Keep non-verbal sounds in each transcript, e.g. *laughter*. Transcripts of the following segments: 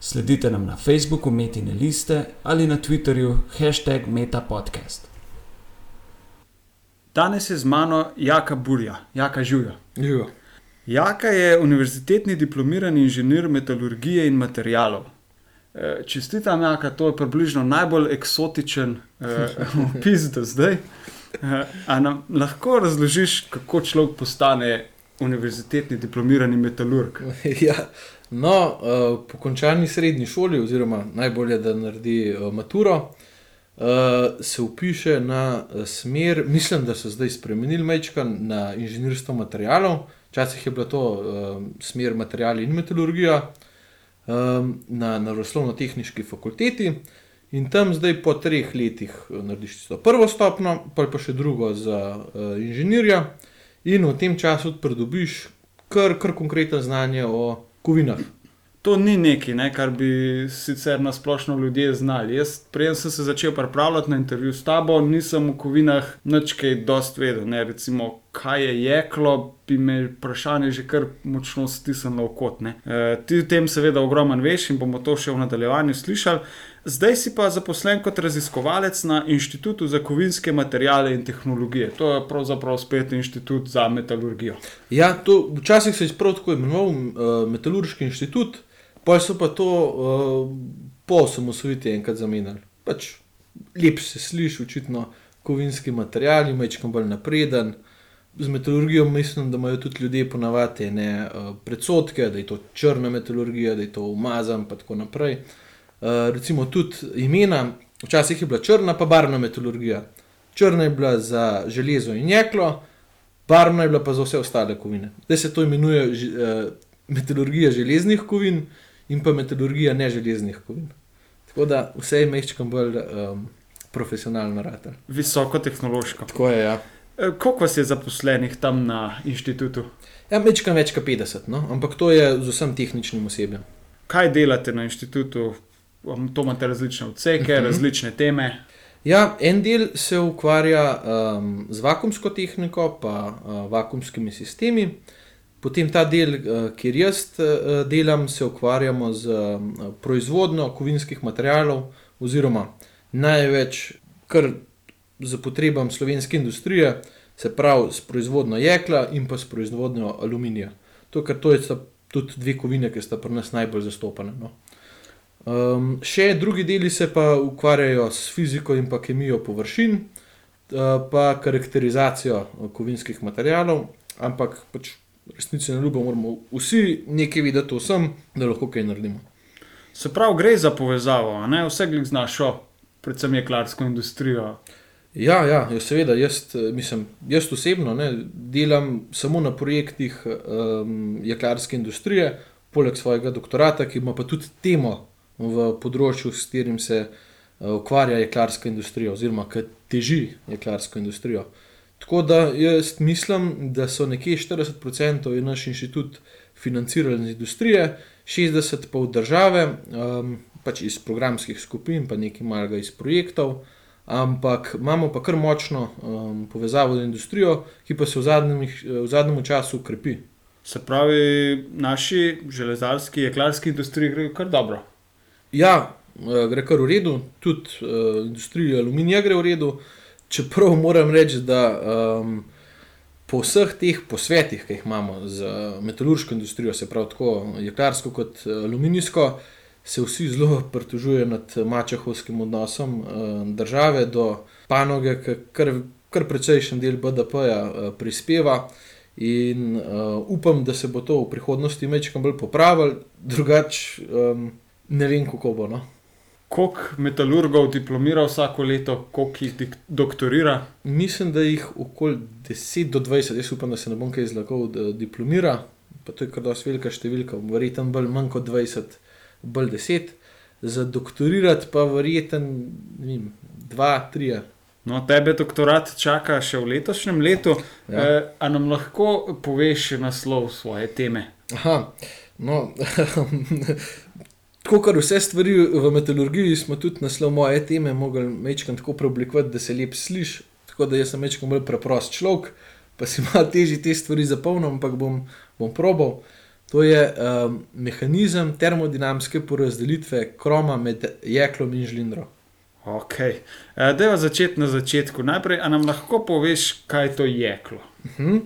Sledite nam na Facebooku Metine liste ali na Twitterju hashtag MetaPodcast. Danes je z mano Jaka Burja, Jaka Žuja. Živo. Jaka je univerzitetni diplomirani inženir metalurgije in materijalov. E, Čestitam, Jaka, to je približno najbolj eksotičen eh, opis do zdaj. Eh, a nam lahko razložiš, kako človek postane univerzitetni diplomirani metalurg? *laughs* Ja. No, uh, po končani srednji šoli, oziroma najbolje, da naredi uh, maturo, uh, se upiše na uh, smer, mislim, da so zdaj spremenili mečka na inženirstvo materijalov. Včasih je bila to uh, smer materijali in metalurgija um, na naravoslovno-tehnički fakulteti. In tam zdaj po treh letih narediš to prvo stopno, pa pa še drugo za uh, inženirja, in v tem času pridobiš kar, kar konkretno znanje o kovinah. To ni nekaj, ne, kar bi sicer na splošno ljudje znali. Jaz, prej sem se začel pripravljati na intervju s tabo, nisem v kovinah nič kaj dost vedel. Ne. Recimo, kaj je jeklo, bi me vprašanje že kar močno stisnilo v kot. E, ti o tem seveda ogromno veš in bomo to še v nadaljevanju slišali. Zdaj si pa zaposlen kot raziskovalec na Inštitutu za kovinske materijale in tehnologije. To je pravzaprav spet inštitut za metalurgijo. Ja, to, včasih se je prav tako imenoval uh, Metalurški inštitut, pa so pa to uh, po osamosvojitvi enkrat zamenjali. Pač lep se sliši, očitno kovinski materijali, mečkam bolj napreden. Z metalurgijo mislim, da imajo tudi ljudje ponavadi ne, uh, predsotke, da je to črna metalurgija, da je to umazan in tako naprej. Uh, recimo tudi imena, včasih je bila črna, pa barvna metalurgija. Črna je bila za železo in jeklo, barvna je bila pa za vse ostale kovine. Zdaj se to imenuje uh, metalurgija železnih kovin in pa metalurgija neželeznih kovin. Tako da vse je mehčkam bolj um, profesionalno rata. Visoko tehnološko. Tako je, ja. E, koliko vas je zaposlenih tam na inštitutu? Ja, mečkam več kot 50, no? ampak to je z vsem tehničnim osebjem. Kaj delate na inštitutu? To imate različne odseke, uh -huh. različne teme. Ja, en del se ukvarja um, z vakumsko tehniko, pa uh, vakumskimi sistemi. Potem ta del, uh, kjer jaz uh, delam, se ukvarjamo z uh, proizvodnjo kovinskih materijalov, oziroma največ, kar za potrebam slovenske industrije, se pravi s proizvodnjo jekla in pa s proizvodnjo aluminija. To, ker to je tudi dve kovine, ki sta pri nas najbolj zastopane. No. Um, še drugi deli se pa ukvarjajo s fiziko in pa kemijo površin, uh, pa karakterizacijo kovinskih materijalov, ampak pač resnici na ljubo moramo vsi nekaj videti o tem, da lahko kaj naredimo. Se pravi, gre za povezavo, ne? vse glede znaš, predvsem jeklarsko industrijo. Ja, ja, seveda, jaz, mislim, jaz osebno ne, delam samo na projektih um, jeklarske industrije, poleg svojega doktorata, ki ima pa tudi temo v področju, s katerim se uh, ukvarja jeklarska industrija, oziroma ki teži jeklarsko industrijo. Tako da jaz mislim, da so nekje 40% je naš inštitut financiran iz industrije, 60% pa od države, um, pač iz programskih skupin, pa nekaj malega iz projektov. Ampak imamo pa kar močno um, povezavo z industrijo, ki pa se v zadnjem, v zadnjem času ukrepi. Se pravi, naši železarski, jeklarski industriji gre kar dobro. Ja, gre kar v redu, tudi uh, industrija aluminija gre v redu. Čeprav moram reči, da um, po vseh teh posvetih, ki jih imamo z metalurško industrijo, se pravi tako jeklarsko kot aluminijsko, se vsi zelo pritožujejo nad mačehovskim odnosom uh, države do panoge, ki kar, kar precejšen del BDP-ja uh, prispeva. In uh, upam, da se bo to v prihodnosti mečkam bolj popravilo, drugače. Um, ne vem, kako bo. No. Koliko metalurgov diplomira vsako leto, koliko jih doktorira? Mislim, da jih okoli 10 do 20, jaz upam, da se ne bom kaj izlagal, diplomira. Pa to je kar dosti velika številka, verjetno bolj manj kot 20, bolj 10. Za doktorirati pa verjetno 2, 3. No, tebe doktorat čaka še v letošnjem letu. Ja. Ja. A nam lahko poveš naslov svoje teme? Aha, no, *laughs* tako kot vse stvari v metalurgiji, smo tudi naslov moje teme mogli mečkam tako preoblikovati, da se lep sliši. Tako da jaz sem mečkam bolj preprost človek, pa si malo težje te stvari zapolnim, ampak bom, bom probal. To je um, mehanizem termodinamske porazdelitve kroma med jeklom in žlindrom. Ok. Deva začeti na začetku. Najprej, a nam lahko poveš, kaj je to jeklo? Mhm.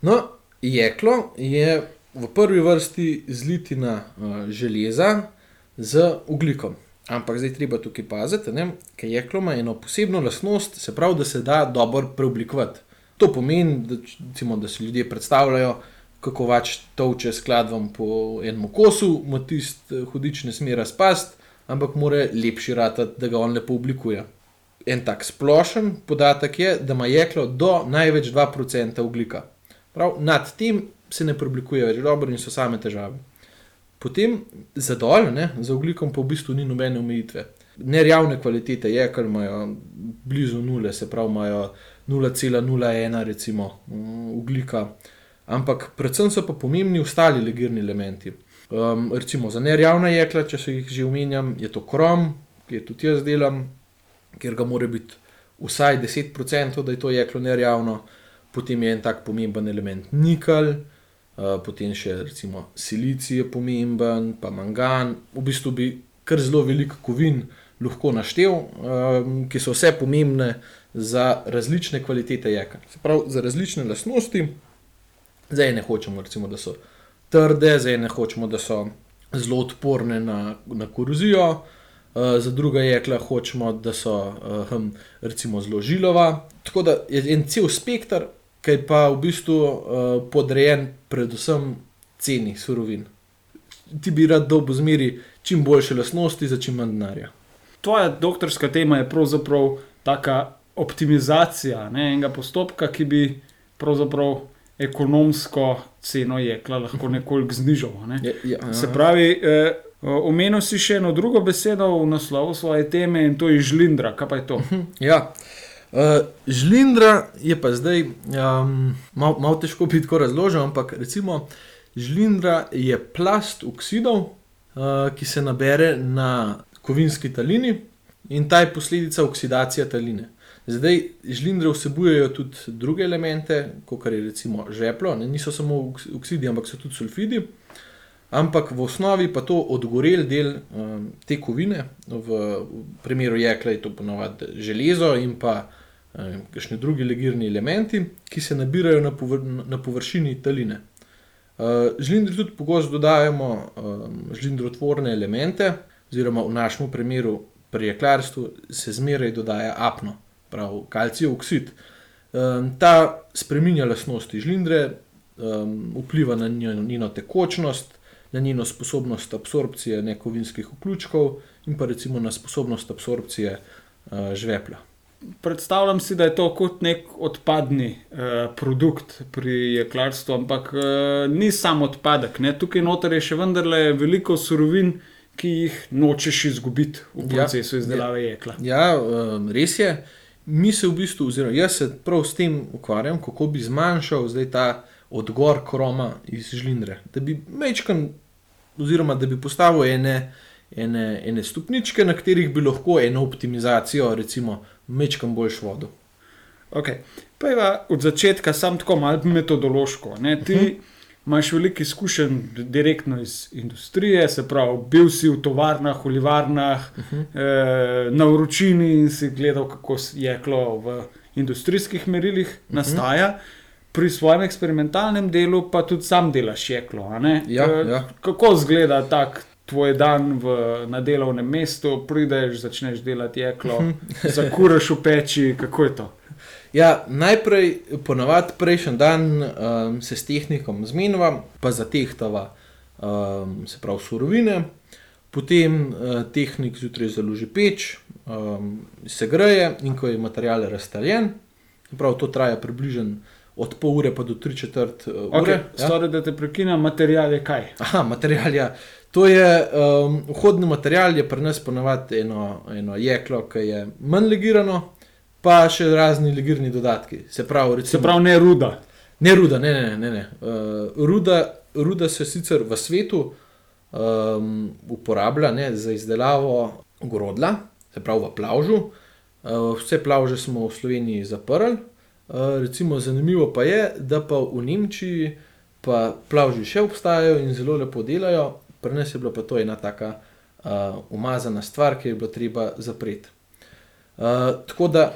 No, jeklo je v prvi vrsti zlitina uh, železa z ugljikom. Ampak zdaj treba tukaj paziti, ker jeklo ima eno posebno lastnost, se pravi, da se da dobro preoblikovati. To pomeni, da, recimo, da si ljudje predstavljajo, kako vač toče skladvam po enem kosu, mu tisti hudič ne sme razpasti, ampak mora lepši ratati, da ga on lepo oblikuje. En tak splošen podatek je, da ima jeklo do največ 2% ugljika. Prav nad tem se ne preoblikuje več dobro in so same težave. Potem za dol, ne, za ugljikom pa v bistvu ni nobene omejitve. Nerjavne kvalitete jekel imajo blizu nule, se pravi, imajo 0,01 recimo mm, ugljika, ampak predvsem so pa pomembni ostali legirni elementi. Um, recimo za nerjavna jekla, če se jih že omenjam, je to krom, ki je tudi jaz delam, ker ga mora biti vsaj 10%, da je to jeklo nerjavno, potem je en tak pomemben element nikel, uh, potem še recimo silicij je pomemben, pa mangan, v bistvu bi kar zelo veliko kovin lahko naštel, um, ki so vse pomembne za različne kvalitete jekla. Se pravi, za različne lastnosti, zdaj ne hočemo, recimo, da so trde, zdaj ne hočemo, da so zelo odporne na, na korozijo. Uh, za druga jekla hočemo, da so uh, recimo zelo žilova. Tako da je en cel spektr, ki je pa v bistvu uh, podrejen predvsem ceni surovin. Ti bi rad dobil zmeri čim boljše lastnosti za čim manj denarja. Tvoja doktorska tema je pravzaprav taka optimizacija ne, enega postopka, ki bi pravzaprav ekonomsko ceno jekla lahko *laughs* nekoliko znižal. Ne. Ja, ja, Se pravi, eh, omenil si še eno drugo besedo v naslovu svoje teme in to je žlindra. Kaj pa je to? *laughs* Ja. Uh, žlindra je pa zdaj um, malo mal težko biti tako razložen, ampak recimo žlindra je plast oksidov, uh, ki se nabere na kovinski talini in ta je posledica oksidacije taline. Zdaj žlindre vsebujejo tudi druge elemente, kot je recimo žeplo, ne, niso samo oksidi, ampak so tudi sulfidi. Ampak v osnovi pa to odgorel del um, te kovine, v, v primeru jekla je to ponovadi železo in pa um, kakšni drugi legirni elementi, ki se nabirajo na, povr na površini taline. Uh, žlindri tudi pogosto dodajamo um, žlindrotvorne elemente, oziroma v našem primeru pri jeklarstvu se zmeraj dodaja apno, pravi kalcijev oksid. Um, ta spremenja lastnosti žlindre, um, vpliva na njeno, njeno tekočnost, na njeno sposobnost absorpcije nekovinskih vključkov in pa recimo na sposobnost absorpcije uh, žvepla. Predstavljam si, da je to kot nek odpadni uh, produkt pri jeklarstvu, ampak uh, ni samo odpadek. Ne? Tukaj noter je še vendarle veliko surovin, ki jih nočeš izgubiti v procesu ja, izdelave jekla. Ja, um, res je. Mi se v bistvu, oziroma jaz se prav s tem ukvarjam, kako bi zmanjšal zdaj ta odgor kroma iz žlindre. Da bi mečkan, oziroma da bi postavil ene, ene, ene stopničke, na katerih bi lahko eno optimizacijo, recimo, mečkan boljš vodo. Okay. Pa je od začetka sam tako malo metodološko. Ne? Ti uh -huh. Imaš veliko izkušenj direktno iz industrije, se pravi, bil si v tovarnah, v livarnah, uh -huh. eh, na vročini in si gledal, kako jeklo v industrijskih merilih uh -huh. nastaja pri svojem eksperimentalnem delu pa tudi sam delaš jeklo. Ja, ja. Kako izgleda tak tvoj dan v, na delovnem mestu, prideš, začneš delati jeklo, *laughs* zakuraš v peči, kako je to? Ja, najprej, ponovadi prejšnji dan um, se s tehnikom zmenjava, pa zatehtava um, se pravi surovine, potem uh, tehnik zjutraj založi peč, um, se greje in ko je material razstaljen, prav to traja približno od pol ure pa do tri četrt uh, ure. Okay, ja? Stvari, da te prekinem, material je kaj? Aha, material je. Ja. To je um, vhodni material, je pri nas ponovadi eno, eno jeklo, ki je manj legirano, pa še razni legirni dodatki. Se pravi, recimo, Se pravi, ne ruda. Ne ruda, ne, ne, ne. ne. Uh, ruda, ruda se sicer v svetu um, uporablja ne, za izdelavo grodla, se pravi v plavžu. Uh, vse plavže smo v Sloveniji zaprli. Uh, recimo zanimivo pa je, da pa v Nemčiji pa plavži še obstajajo in zelo lepo delajo, pri nas je bila pa to ena taka uh, umazana stvar, ki je bilo treba zapreti. Uh, tako da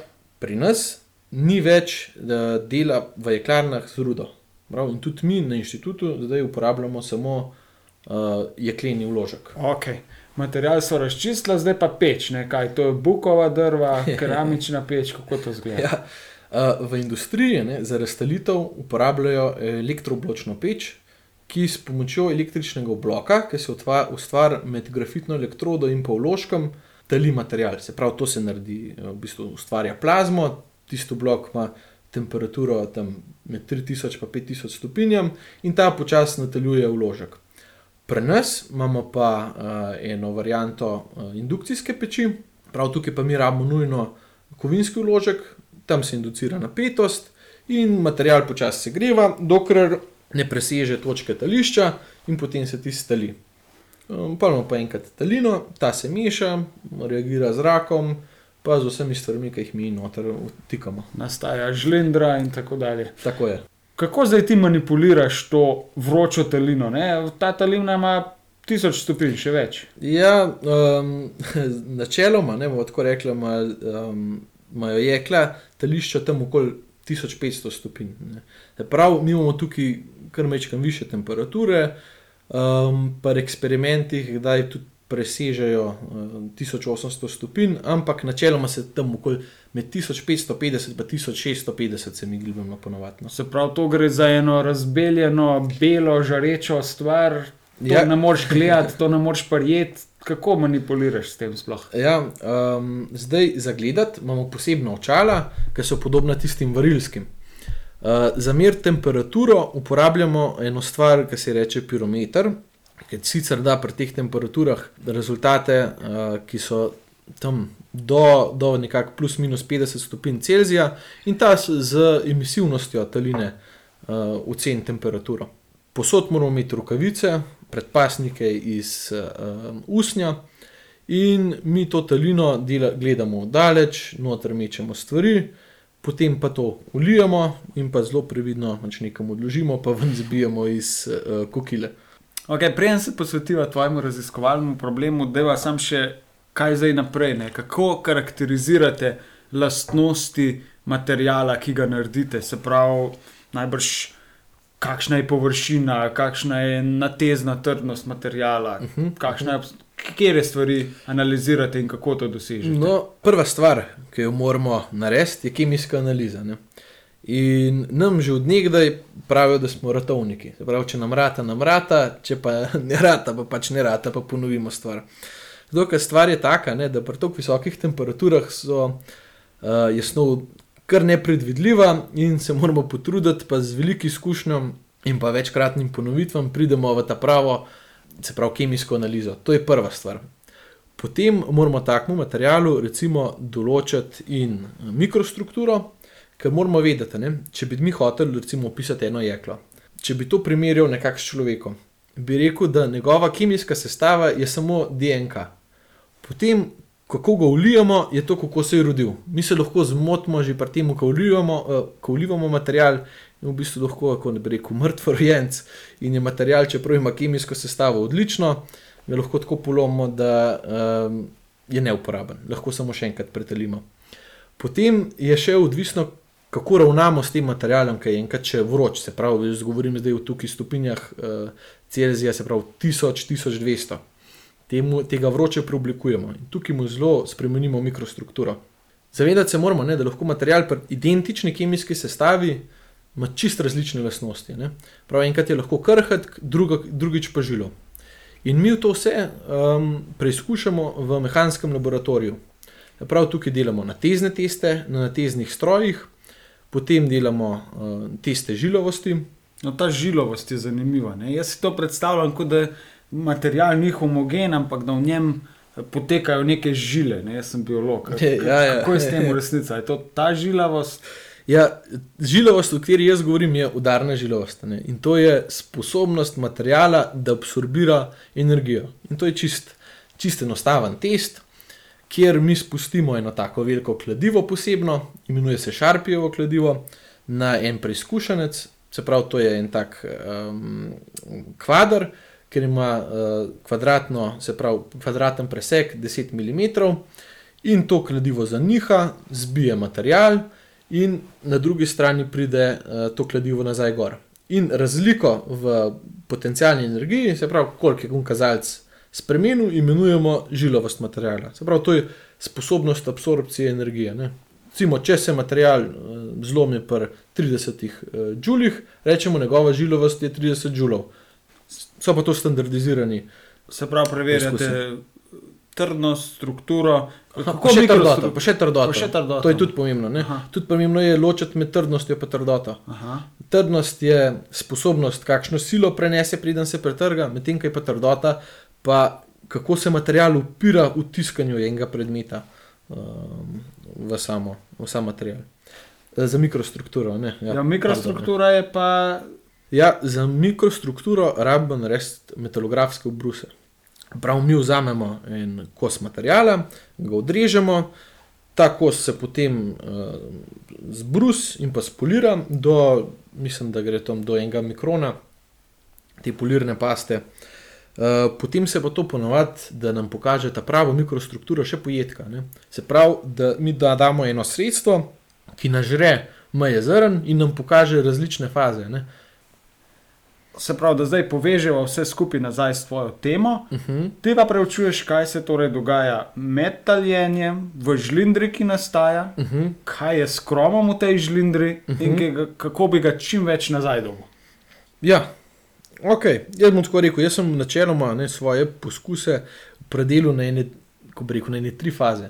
pri nas ni več uh, dela v jeklarnah z rudo. Prav, in tudi mi na inštitutu zdaj uporabljamo samo uh, jekleni vložek. Okay. Material so razčistili, zdaj pa peč, ne? kaj to je bukova drva, *laughs* keramična peč, kako to zgleda. Ja, uh, v industriji ne, za razstalitev uporabljajo elektrobločno peč, ki s pomočjo električnega bloka, ki se ustvari med grafitno elektrodo in vložkom, tali material. Se pravi, to se naredi, v bistvu ustvarja plazmo, tisto blok ima temperaturo tam med 3000 in 5000 stopinjami in ta počasi nadaljuje vložek. Pri nas imamo pa uh, eno varianto uh, indukcijske peči, prav tukaj pa mi rabimo nujno kovinski vložek, tam se inducira napetost in material počasi se greva, dokler ne preseže točke tališča in potem se ti stali. Um, pa imamo pa enkrat talino, ta se meša, reagira z rakom, pa z vsemi stvarmi, ki jih mi noter vtikamo. Nastaja žlendra in tako dalje. Tako je. Kako zdaj ti manipuliraš to vročo talino? Ne? Ta talina ima tisoč stopinj, še več. Ja, um, *laughs* načeloma, ne bomo tako rekli, imajo um, jekla tališča tam okoli 1500 stopinj. Prav, mi imamo tukaj kar mečkam više temperature, um, pa eksperimentih, kdaj tudi presežejo uh, 1800 stopinj, ampak načeloma se tam okoli med 1550 in 1650 se mi gibamo ponovadi. No. Se pravi, to gre za eno razbeljeno, belo, žarečo stvar. To ja. ne moreš gledati, to ne moreš prijeti. Kako manipuliraš s tem sploh? Ja, um, zdaj za gledati imamo posebna očala, ki so podobna tistim varilskim. Uh, za mer temperaturo uporabljamo eno stvar, ki se imenuje pirometer, ki sicer da pri teh temperaturah rezultate, uh, ki so tam do, do nekako plus minus 50 stopinj Celzija in ta z emisivnostjo taline uh, oceni temperaturo. Posod moramo imeti rokavice, predpasnike iz uh, usnja in mi to talino dela, gledamo daleč, noter mečemo stvari. Potem pa to ulijemo in pa zelo previdno pač nekam odložimo, pa ven zbijemo iz uh, kokile. Okay, Preden se posvetiva tvojemu raziskovalnemu problemu, da je sam še kaj zdaj naprej, ne? kako karakterizirate lastnosti materijala, ki ga naredite. Se pravi, najbrž kakšna je površina, kakšna je natezna trdnost materijala, uh -huh. kakšna je. Kje stvari analizirate in kako to dosežete? No, prva stvar, ki jo moramo narediti, je kemijska analiza. Ne? In nam že odnegdaj pravijo, da smo ratovniki. Pravi, če nam rata, nam rata, če pa *laughs* ne rata, pa pač ne rata, pa ponovimo stvar. Zato, ker stvar je taka, ne, da pri tako visokih temperaturah so, uh, je snov kar nepredvidljiva in se moramo potruditi, pa z veliko izkušnjo in pa večkratnim ponovitvam pridemo v ta pravo, se pravi, kemijsko analizo. To je prva stvar. Potem moramo takmu materialu recimo določiti in eh, mikrostrukturo, ker moramo vedeti, ne, če bi mi hoteli recimo opisati eno jeklo. Če bi to primerjal nekako s človekom, bi rekel, da njegova kemijska sestava je samo DNK. Potem, kako ga ulijemo, je to, kako se je rodil. Mi se lahko zmotimo že pri tem, ko ulijemo, uh, ko ulijemo material. In v bistvu lahko, kako ne bi rekel, mrtvo rojenc in je material, čeprav ima kemijsko sestavo odlično, ga lahko tako polomimo, da um, je neuporaben, lahko samo še enkrat pretelimo. Potem je še odvisno, kako ravnamo s tem materialom, ki je enkrat če vroč, se pravi, govorim zdaj v tukaj stopinjah uh, Celzija, se pravi 1000-1200 temu, tega vroče preoblikujemo in tukaj mu zelo spremenimo mikrostrukturo. Zavedati se moramo, ne, da lahko material pri identični kemijski sestavi ima čist različne lastnosti. Ne. Prav enkrat je lahko krhk, druga, drugič pa žilo. In mi to vse um, preizkušamo v mehanskem laboratoriju. Prav tukaj delamo na tezne teste, na teznih strojih, potem delamo uh, teste žilovosti. No, ta žilovost je zanimiva. Ne? Jaz si to predstavljam, kot da material ni homogen, ampak da v njem potekajo neke žile, ne? jaz sem biolog. K- *laughs* Ja, ja. Kako je s tem v resnici? Je to ta žilavost? Ja, žilavost, o kateri jaz govorim, je udarna žilavost. Ne? In to je sposobnost materijala, da absorbira energijo. In to je čist, čist enostaven test, kjer mi spustimo eno tako veliko kladivo, posebno, imenuje se Šarpijevo kladivo, na en preizkušenec, se pravi, to je en tak um, kvadr, ker ima uh, kvadratno, se pravi, kvadraten presek 10 mm, in to kladivo zaniha, zbije material, in na drugi strani pride uh, to kladivo nazaj gor. In razliko v potencijalni energiji, se pravi, koliko je gun kazalec spremenil, imenujemo žilavost materijala. Se pravi, to je sposobnost absorpcije energije. Ne? Recimo, če se material uh, zlomi pri 30 uh, džulih, rečemo, njegova žilavost je 30 džulov. So pa to standardizirani. Se pravi, preverjate trdnost, strukturo. Aha, pa še trdoto, pa še trdoto. Pa še trdoto. To je tudi pomembno. ne. Tudi pomembno je ločiti med trdnostjo in trdoto. Aha. Trdnost je sposobnost, kakšno silo prenese, preden se pretrga, medtem ko je pa trdota, pa kako se material upira v tiskanju enega predmeta um, v, samo, v sam material. Eh, Za mikrostrukturo. Ne? Ja, pardon, mikrostruktura je pa. Ja, za mikrostrukturo rabimo narediti metalografske obruse. Prav mi vzamemo en kos materijala, ga odrežemo, ta kos se potem uh, zbrus in pa spolira do, mislim, da gre tam do enega mikrona, te polirne paste. Uh, potem se pa to ponovadi, da nam pokaže ta pravo mikrostrukturo, še pojedka. Ne? Se pravi, da mi da damo eno sredstvo, ki nažre meje zrn in nam pokaže različne faze. Ne? Se pravi, da zdaj povežemo vse skupaj nazaj s tvojo temo. Uh -huh. Ti pa preučuješ, kaj se torej dogaja med taljenjem, v žlindri, ki nastaja, Uh -huh. kaj je s kromom v tej žlindri uh -huh. in Mhm. ga, kako bi ga čim več nazaj dobil. Ja, ok. Jaz bom tako rekel, jaz sem načeloma ne, svoje poskuse predelil na ene, ko bi rekel, na ene tri faze.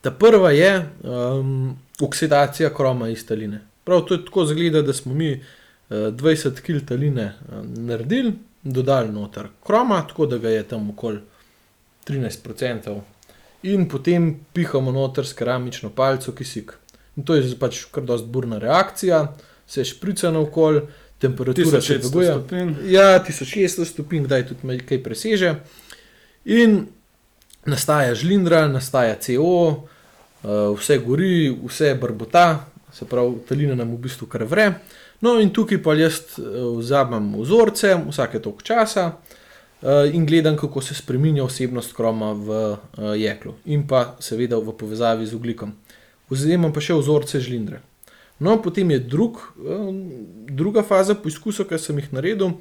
Ta prva je um, oksidacija kroma iz taline. Prav to je tako zgleda, da smo mi uh, 20 kg taline uh, naredili, dodali noter kroma, tako da ga je tam okoli 13%. In potem pihamo noter s keramično palico kisik. In to je pač kar dost burna reakcija, se šprica na okolje, temperatura se 1600 dviguje. Ja, 1600 stopinj, kdaj tudi malo kaj preseže. In nastaja žlindra, nastaja CO, uh, vse gori, vse brbota, se pravi, talina nam v bistvu kar vre. No, in tukaj pa jaz eh, vzamem vzorce vsake toliko časa uh, in gledam, kako se spremenja osebnost kroma v uh, jeklu in pa seveda v povezavi z oglikom. Vzamem pa še vzorce žlindre. No, potem je drug, eh, druga faza poizkusov, ki sem jih naredil.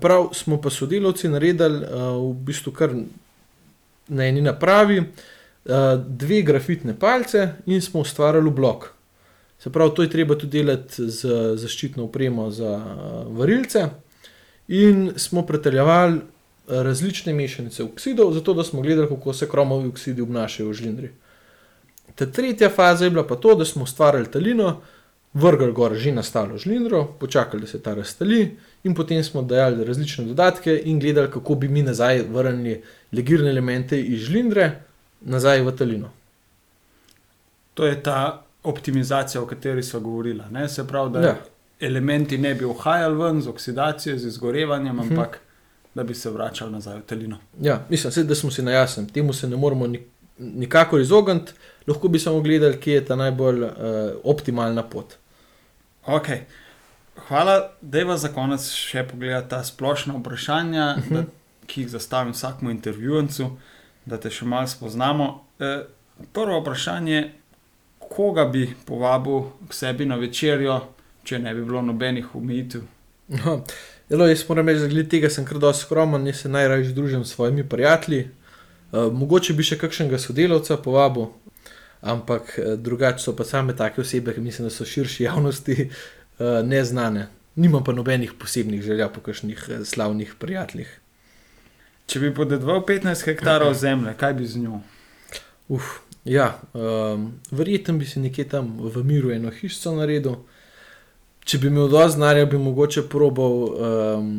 Prav smo pa sodelavci naredili eh, v bistvu kar na eni napravi eh, dve grafitne palce in smo ustvarjali blok. Se pravi, to je treba tudi delati z zaščitno opremo za eh, varilce. In smo preteljevali eh, različne mešanice oksidov, zato da smo gledali, kako se kromovi oksidi obnašajo v žlindri. Ta tretja faza je bila pa to, da smo ustvarjali talino, vrgli gor že nastalo žlindro, počakali, da se ta razstali, in potem smo dajali različne dodatke in gledali, kako bi mi nazaj vrnili legirne elemente iz žlindre nazaj v talino. To je ta optimizacija, o kateri smo govorili. Ne? Se pravi, da Ja. elementi ne bi uhajali ven z oksidacijo, z izgorevanjem, Mhm. ampak uh -huh. da bi se vračali nazaj v talino. Ja, mislim, saj, da smo si na jasnem, temu se ne moremo ni, nikakor izogniti, lahko bi samo gledali, kje je ta najbolj uh, optimalna pot. Okay. Hvala, da je za konec še pogledati ta splošna vprašanja, uh -huh. da, ki jih zastavim vsakmu intervjuvancu, da te še malo spoznamo. E, prvo vprašanje, koga bi povabil k sebi na večerjo, če ne bi bilo nobenih omejitev? No, Jelo, jaz moram reči, da glede tega sem kar dosti skromen, jaz se najraje družim s svojimi prijatelji. Uh, mogoče bi še kakšnega sodelavca povabil, ampak uh, drugače so pa same take osebe, ki mislim, da so širši javnosti uh, neznane. Nimam pa nobenih posebnih želja po kakšnih uh, slavnih prijateljih. Če bi podedoval 15 hektarov zemlje, kaj bi z njo? Uf, ja, um, verjetno bi si nekje tam v miru eno hišo naredil. Če bi imel dovolj znanja, bi mogoče probal um,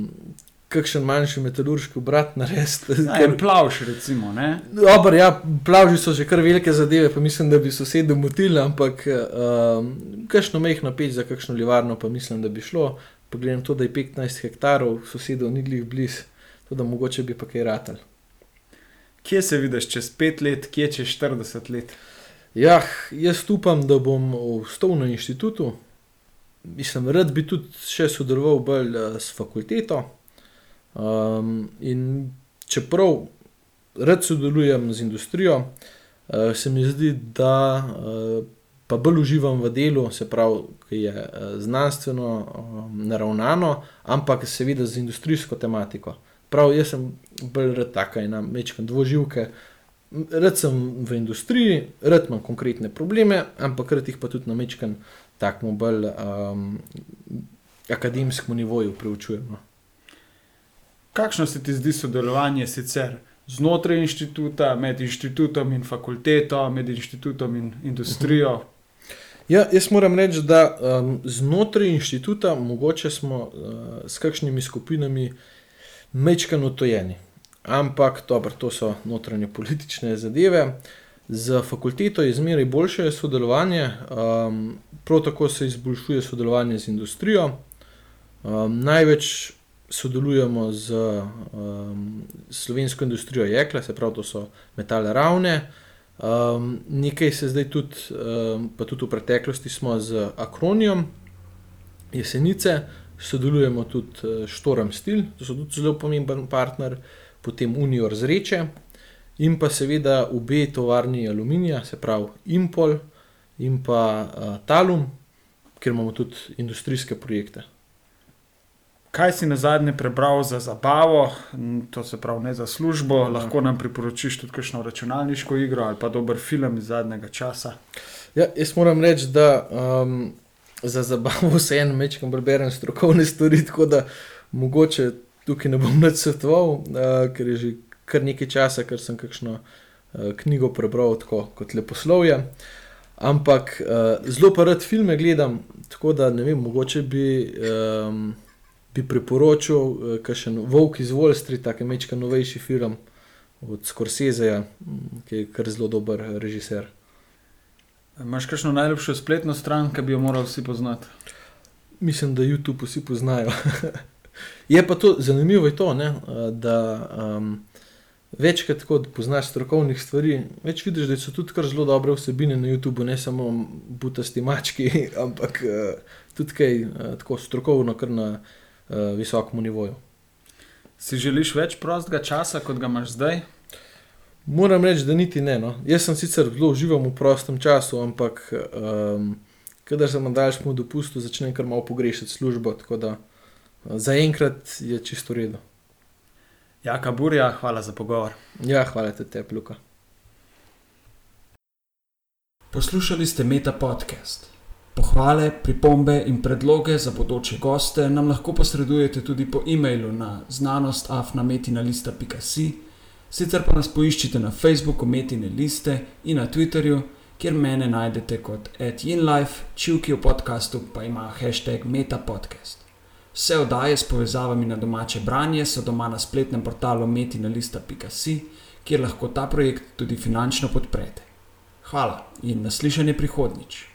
kakšen manjši metalurški obrat narediti. Ja, en *laughs* plavš, recimo. Dobar, ja, plavži so že kar velike zadeve, pa mislim, da bi sosedje motili, ampak um, kakšno mehko peč za kakšno livarno, pa mislim, da bi šlo. Pa gledam to, da je 15 hektarov, sosedov ni glih blizu, da mogoče bi pa kaj ratal. Kje se vidiš čez pet let, kje čez 40 let? Ja, jaz upam, da bom ostal na inštitutu. Mislim, rad bi tudi še sodeloval bolj eh, s fakulteto. Um, in čeprav rad sodelujem z industrijo, uh, se mi zdi, da uh, pa bolj uživam v delu, se pravi, ki je znanstveno um, naravnano, ampak seveda z industrijsko tematiko. Prav, jaz sem bolj rad taka ena mečka dvoživke. Rad sem v industriji, rad imam konkretne probleme, ampak rad jih pa tudi na mečkem takmu bolj um, akademskem nivoju preučujem. No. Kakšno se ti zdi sodelovanje sicer znotraj inštituta, med inštitutom in fakulteto, med inštitutom in industrijo? Ja, jaz moram reči, da um, znotraj inštituta mogoče smo uh, s kakšnimi skupinami mečkano otojeni. Ampak dobro, to so notranje politične zadeve. Za fakulteto je zmeraj boljše sodelovanje, um, prav tako se izboljšuje sodelovanje z industrijo. Um, največ sodelujemo z um, slovensko industrijo jekla, se pravi, to so metale ravne. Um, nekaj se zdaj tudi, um, pa tudi v preteklosti smo z Akronijom, jesenice, sodelujemo tudi s uh, Štorem Stil, to so tudi zelo pomemben partner, potem Unijo Zreče in pa seveda obe tovarni aluminija, se pravi Impol in pa uh, Talum, kjer imamo tudi industrijske projekte. Kaj si na zadnje prebral za zabavo, to se pravi ne za službo, ja. lahko nam priporočiš tudi kakšno računalniško igro ali pa dober film iz zadnjega časa? Ja, jaz moram reči, da um, za zabavo vseeno večkrat berem strokovne stvari, tako da mogoče tukaj ne bom več svetoval, uh, ker je že kar nekaj časa, ker sem kakšno uh, knjigo prebral tako kot leposlovje. Ampak uh, zelo pa rad filme gledam, tako da ne vem, mogoče bi. Um, bi priporočil, kaj še Vovk iz Wall Street, tako mečka novejši film od Scorseseja, ki je kar zelo dober režiser. Imáš kakšno najljubšo spletno stran, ki bi jo morali vsi poznati? Mislim, da YouTube vsi poznajo. *laughs* je pa to zanimivo, je to, ne, da um, večkrat, ko poznaš strokovnih stvari, več vidiš, da so tudi kar zelo dobre vsebine na YouTubu, ne samo butasti mački, *laughs* ampak uh, tudi kaj uh, tako strokovno, kar na uh, visokem nivoju. Si želiš več prostega časa, kot ga imaš zdaj? Moram reči, da niti ne. No. Jaz sem sicer zelo užival v prostem času, ampak um, kadar sem na daljšem dopustu, začnem kar malo pogrešati službo. Tako da uh, zaenkrat je čisto redo. Jaka burja, hvala za pogovor. Ja, hvala te, te Luka. Poslušali ste Meta podcast. Pohvale, pripombe in predloge za bodoče goste nam lahko posredujete tudi po e-mailu na znanostafnametina.si, sicer pa nas poiščite na Facebooku Metine liste in na Twitterju, kjer mene najdete kot @inlife, čivki v podkastu pa ima hashtag metapodcast. Vse oddaje s povezavami na domače branje so doma na spletnem portalu metina.si, kjer lahko ta projekt tudi finančno podprete. Hvala in naslišanje prihodnjič.